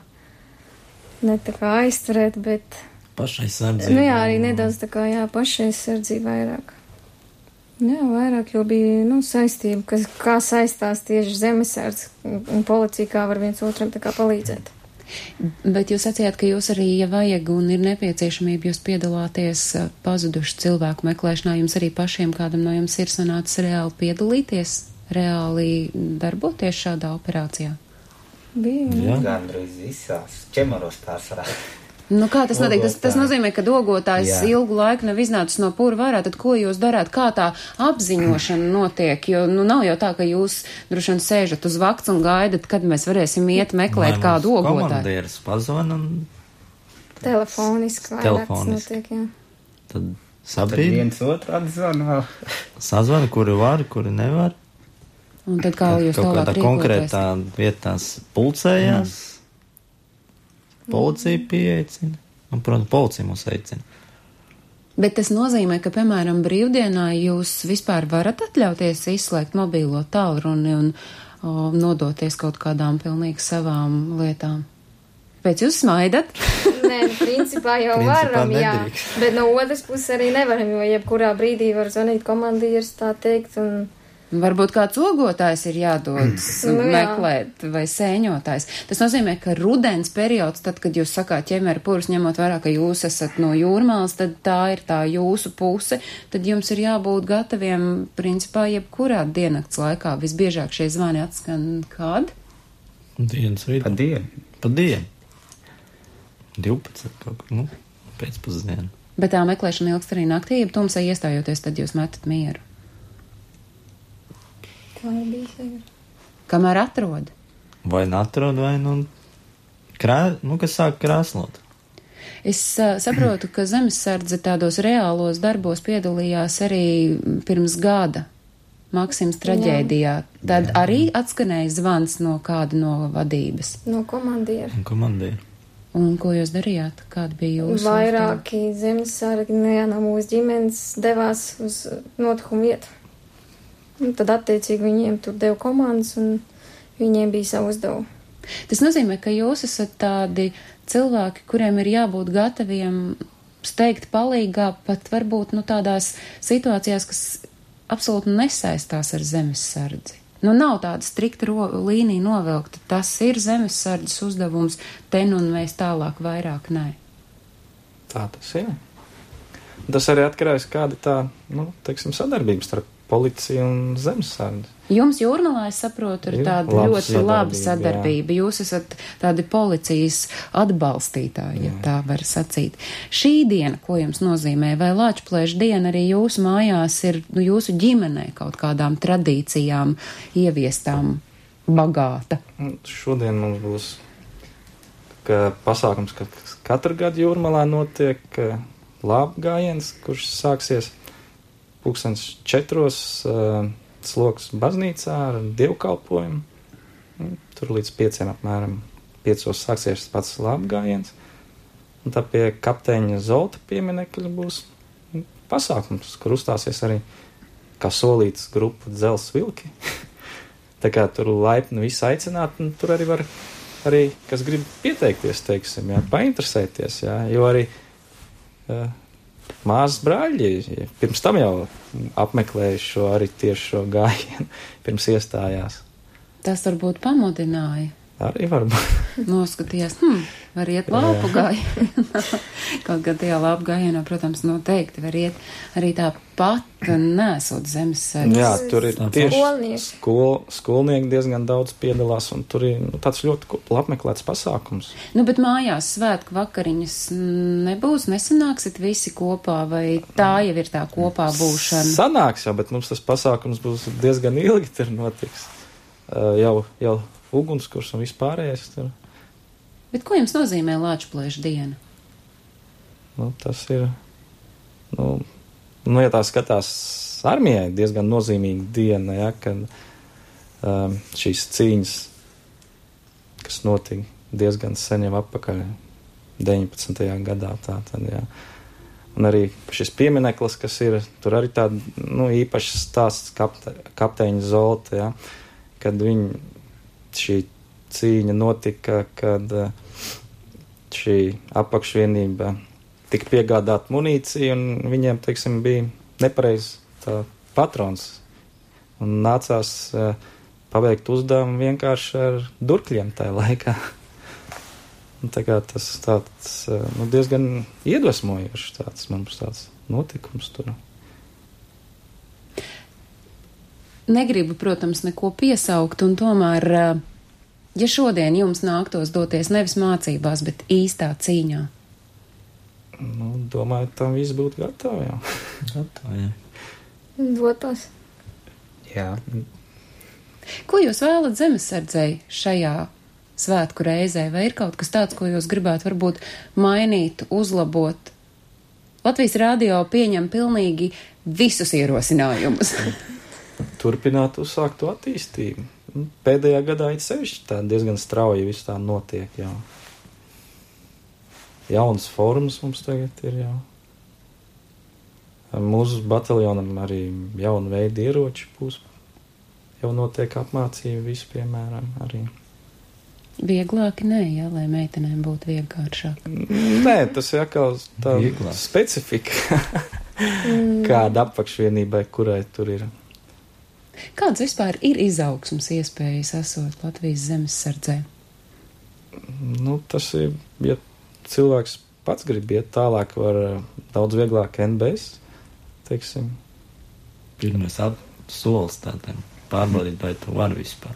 ne tā kā aizturēt, bet. Pašai sardzība. Nu, jā, arī nedaudz tā kā, jā, pašai sardzība vairāk. Jā, vairāk jau bija nu, saistība, kas, kā saistās tieši zemesardze un policija, kā var viens otram tā kā palīdzēt. Bet jūs sacījāt, ka jūs arī, ja vajag un ir nepieciešamība, jūs piedalāties pazudušu cilvēku meklēšanā, jums arī pašiem kādam no jums ir sanācis reāli piedalīties, reāli darboties šādā operācijā? Bija. Gandrīz visās ķemaros pārsvarā. Nu, kā tas notiek? Tas, tas nozīmē, ka dogotājs Jā. ilgu laiku nav iznācis no pūra varā, tad ko jūs darāt? Kā tā apziņošana notiek? Jo, nu, nav jau tā, ka jūs droši vien sēžat uz vakts un gaidat, kad mēs varēsim iet meklēt kādu dogotāju. Komandieris pazvan un. Telefoniski Telefoniski. notiek, jā. Tad Tad sabrīd, viens otru atzvanā. (laughs) sazvana, kuri var, kuri nevar. Un tad kā jūs Kaut tālāk kādā rīkoties? konkrētā vietās pulcējās. Policija pieeicina. Un, protams, policija mūs aicina. Bet tas nozīmē, ka, piemēram, brīvdienā jūs vispār varat atļauties izslēgt mobīlo tālruni un o, nodoties kaut kādām pilnīgi savām lietām. Pēc jūs smaidat? Nē, nu, principā jau Principā varam, jā. nedrīkst. Bet no otras puses arī nevaram, jo jebkurā brīdī var zvanīt komandieris, tā teikt, un Varbūt kāds ogotājs ir jādodas Nu, jā. meklēt vai sēņotājs. Tas nozīmē, ka rudens periods, tad, kad jūs sakāt ķemēra pūrs, ņemot vērā, ka jūs esat no jūrmāls, tad tā ir tā jūsu puse, tad jums ir jābūt gataviem, principā, jebkurā diennakts laikā. Visbiežāk šie zvani atskan kad? Dienas Pa vidū. dienu. Pa dienu. 12. kaut kā, nu, pēcpusdienu. Bet tā meklēšana ilgst arī naktī, ja tumsā iestājoties, tad jūs metat mieru. kā jau bija sevi. Kamēr atrod. Vai nu atrod, vai nu, krā, nu kas sāk krāslot. Es uh, saprotu, ka zemesardze tādos reālos darbos piedalījās arī pirms gada Maksims traģēdijā. Tad Jā. arī atskanēja zvans no kāda no vadības. No komandiera. Un komandieru. Un ko jūs darījāt? Kāda bija jūsu? Vairāki zemesargi ne, no mūsu ģimenes devās uz notikumu vietu. Un tad attiecīgi viņiem tur deva komandas un viņiem bija savu uzdevumu. Tas nozīmē, ka jūs esat tādi cilvēki, kuriem ir jābūt gataviem steigt palīgā pat varbūt nu, tādās situācijās, kas absolūti nesaistās ar zemesardzi. Nu, nav tāda strikta līnija novilkta. Tas ir zemesardzes uzdevums, ten un mēs tālāk vairāk nē. Tā tas ir. Tas arī atkarīgs no kāda tā, nu, teiksim, sadarbības starp policija un zemesardze. Jums jūrmalā, es saprotu, ir tāda laba ļoti laba sadarbība, sadarbība. Jūs esat tādi policijas atbalstītāji, ja tā var sacīt. Šī diena, ko jums nozīmē, vai Lāčplēša diena arī jūsu mājās ir, nu, jūsu ģimenē kaut kādām tradīcijām ieviestām bagāta? Un Šodien mums būs ka pasākums, kas katru gadu jūrmalā notiek, ka lāpu gājiens, kurš sāksies pūkstens četros uh, sloks baznīcā ar dievkalpojumu. Un Tur līdz pieciem apmēram piecos sāksies pats lāpu gājiens. Un tā pie kapteiņa Zolta pieminekļa būs mm, pasākums, kur uzstāsies arī kā solīts grupa dzels vilki. (laughs) tā kā tur laipni visi aicināt, un tur arī var, arī, kas grib pieteikties, teiksim, jā, painteresēties, jā, jo arī uh, Māzes brāļi pirms tam jau apmeklēja šo arī tieši šo gājienu, (laughs) pirms iestājās. Tas varbūt pamudināja. Arī varbūt. (laughs) Noskatījās, hm, var iet lāpu gājienā. (laughs) Kaut gan tajā lāpu gājienā, protams, noteikti var iet arī tāpat nesot zemes sēdes. Jā, tur ir tieši Skolnieki. skol, skolnieki diezgan daudz piedalās, un tur ir nu, tāds ļoti apmeklēts pasākums. Nu, bet mājās svētku vakariņas nebūs, nesanāksit visi kopā, vai tā jau ir tā kopā būšana? Sanāks jau, bet mums tas pasākums būs diezgan ilgi, tur notiks. Uh, jau, jau ugunskurs un vispārējais tur. Bet ko jums nozīmē Lāčplēša diena? Nu, tas ir, nu, nu, ja tā skatās armijai, diezgan nozīmīga diena, ja, kad um, šīs cīņas, kas notika diezgan sen jau atpakaļ, 19. gadā, tā tad, jā. Un arī šis piemineklis, kas ir, tur arī tāda, nu, īpašs stāsts kapte, kapteiņa Zolta, ja, kad viņi, šī cīņa notika, kad uh, šī apakšvienība tika piegādāta munīcija, un viņiem, teiksim, bija nepareizs patrons. Un nācās uh, paveikt uzdevumu vienkārši ar durkļiem tajā laikā. (laughs) Un tā kā tas tāds, uh, nu, diezgan iedvesmojošs tāds mums tāds notikums tur. Negribu, protams, neko piesaukt, un tomēr, eh, ja šodien jums nāktos doties nevis mācībās, bet īstā cīņā, Nu, domāju, tam viss būtu gatavi jau. Gatavi, jā. Dotos. Jā, ko jūs vēlat zemesardzēji šajā svētku reizē, vai ir kaut kas tāds, ko jūs gribētu varbūt mainīt, uzlabot? Latvijas rādio pieņem pilnīgi visus ierosinājumus. (laughs) turpināt uzsākt to attīstību. Nu, Pēdējā gadā it sevišķi tā diezgan strauji viss tā notiek jau. Jaunas formas mums tagad ir jau. Mūsu bataljonam arī jauna veida ieroči būs. Jau notiek apmācība, visu piemēram, arī. Vieglāk nē, jā, lai meitenēm būtu vienkāršāk. Nē, tas ir atkal tā Vieglāk. specifika, (laughs) kāda apakšvienībai, kurai tur ir. Kāds vispār ir izaugsmas iespējas esot Latvijas zemesardzē? Nu, tas ir, ja cilvēks pats grib iet tālāk, var eh, daudz vieglāk NBS, teiksim. Pirmais solis tādam pārbaudīt, vai tu vari vispār.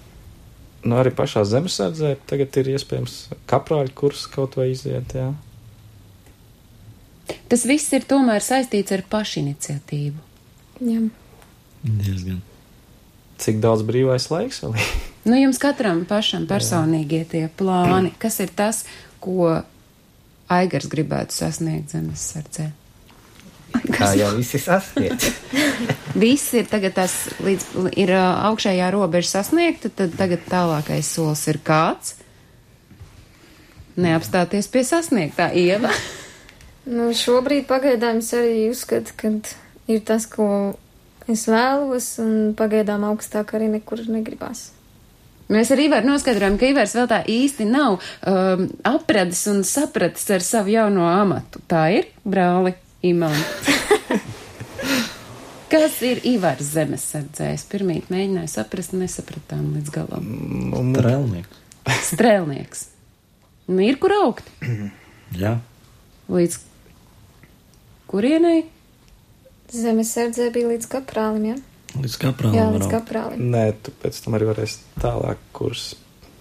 Nu, arī pašā zemesardzē tagad ir iespējams kaprāļu kurs kaut vai iziet, jā. Tas viss ir tomēr saistīts ar pašiniciatīvu. Jā. Diezgan. Cik daudz brīvais laiks vēl ir? Nu, jums katram pašam personīgie tie plāni, kas ir tas, ko Aigars gribētu sasniegt zemesardzē? kā jau visi sasniedz. (laughs) Viss ir tagad tas, līdz ir ā, augšējā robeža sasniegta, tad tagad tālākais solis ir kāds? Neapstāties pie sasniegtā ieva. Nu, šobrīd pagaidām es arī uzskatu, ka ir tas, ko es vēlos, un pagaidām augstāk arī nekur negribās. Mēs arī varam noskaidrojam, ka Ivars vēl tā īsti nav um, apradis un sapratis ar savu jauno amatu. Tā ir, brāli, Imants. (laughs) Kas ir Ivars zemesardzē? Es pirmīt mēģināju saprast, nesapratām līdz galam. Nu, Trēlnieks. Strēlnieks. Nu, ir kur augt. Jā. Līdz kurienai? Zemesardzē bija līdz kaprālim, jā. Ja? Līdz kaprālim. Jā, līdz kaprālim. Nē, tu pēc tam arī varēsi tālāk kurs.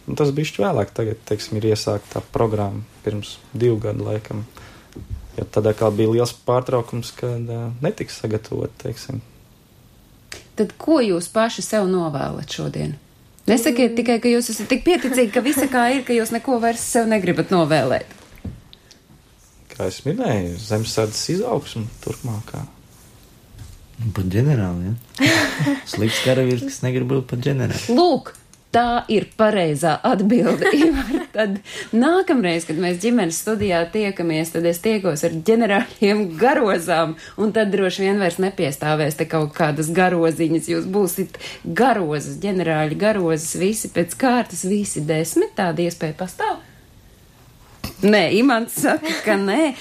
Un tas bišķi vēlāk, tagad, teiksim, ir iesākta tā programma pirms divu gadu laikam. Jo tad atkal bija liels pārtraukums, kad uh, netika sagatavot, teiksim. Tad ko jūs paši sev novēlat šodien? Nesakiet tikai, ka jūs esat tik pieticīgi, ka visa kā ir, ka jūs neko vairs sev negribat novēlēt. Kā es minēju, zemesardzes izaugsmu turpmākā. Pat ģenerāli, ja? (laughs) Slikts karavīrs, kas negrib būt pat ģenerāli. Lūk, tā ir pareizā atbilde. (laughs) Tad nākamreiz, kad mēs ģimenes studijā tiekamies, tad es tiekos ar ģenerāļiem garozām, un tad droši vien vairs nepiestāvēs te kaut kādas garoziņas. Jūs būsiet garozas, ģenerāļi garozas, visi pēc kārtas, visi desmit, tāda iespēja pastāv. Nē, Imants saka, ka nē.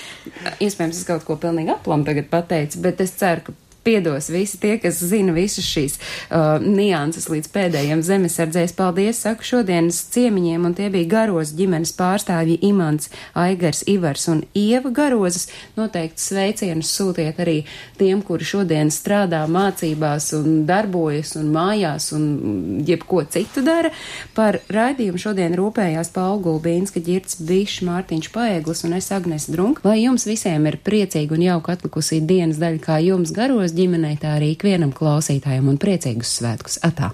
Iespējams, es kaut ko pilnīgi aplam tagad pateicu, bet es ceru, ka piedos visi tie, kas zina visas šīs uh, nianses līdz pēdējiem zemesardzēs. Paldies, saku šodienas ciemiņiem, un tie bija garos ģimenes pārstāvji Imants, Aigars, Ivars un Ieva garozas. Noteikti sveicienus sūtiet arī tiem, kuri šodien strādā mācībās un darbojas un mājās un jebko citu dara. Par raidījumu šodien rūpējās Paula Gulbīnska, Girts Bišs, Mārtiņš Paeglis un es Agnes Drunk. Lai jums visiem ir priecīga un jauka atlikusī dienas daļa kā jums garos ģimenei, tā arī ikvienam klausītājam un priecīgus svētkus. Atā!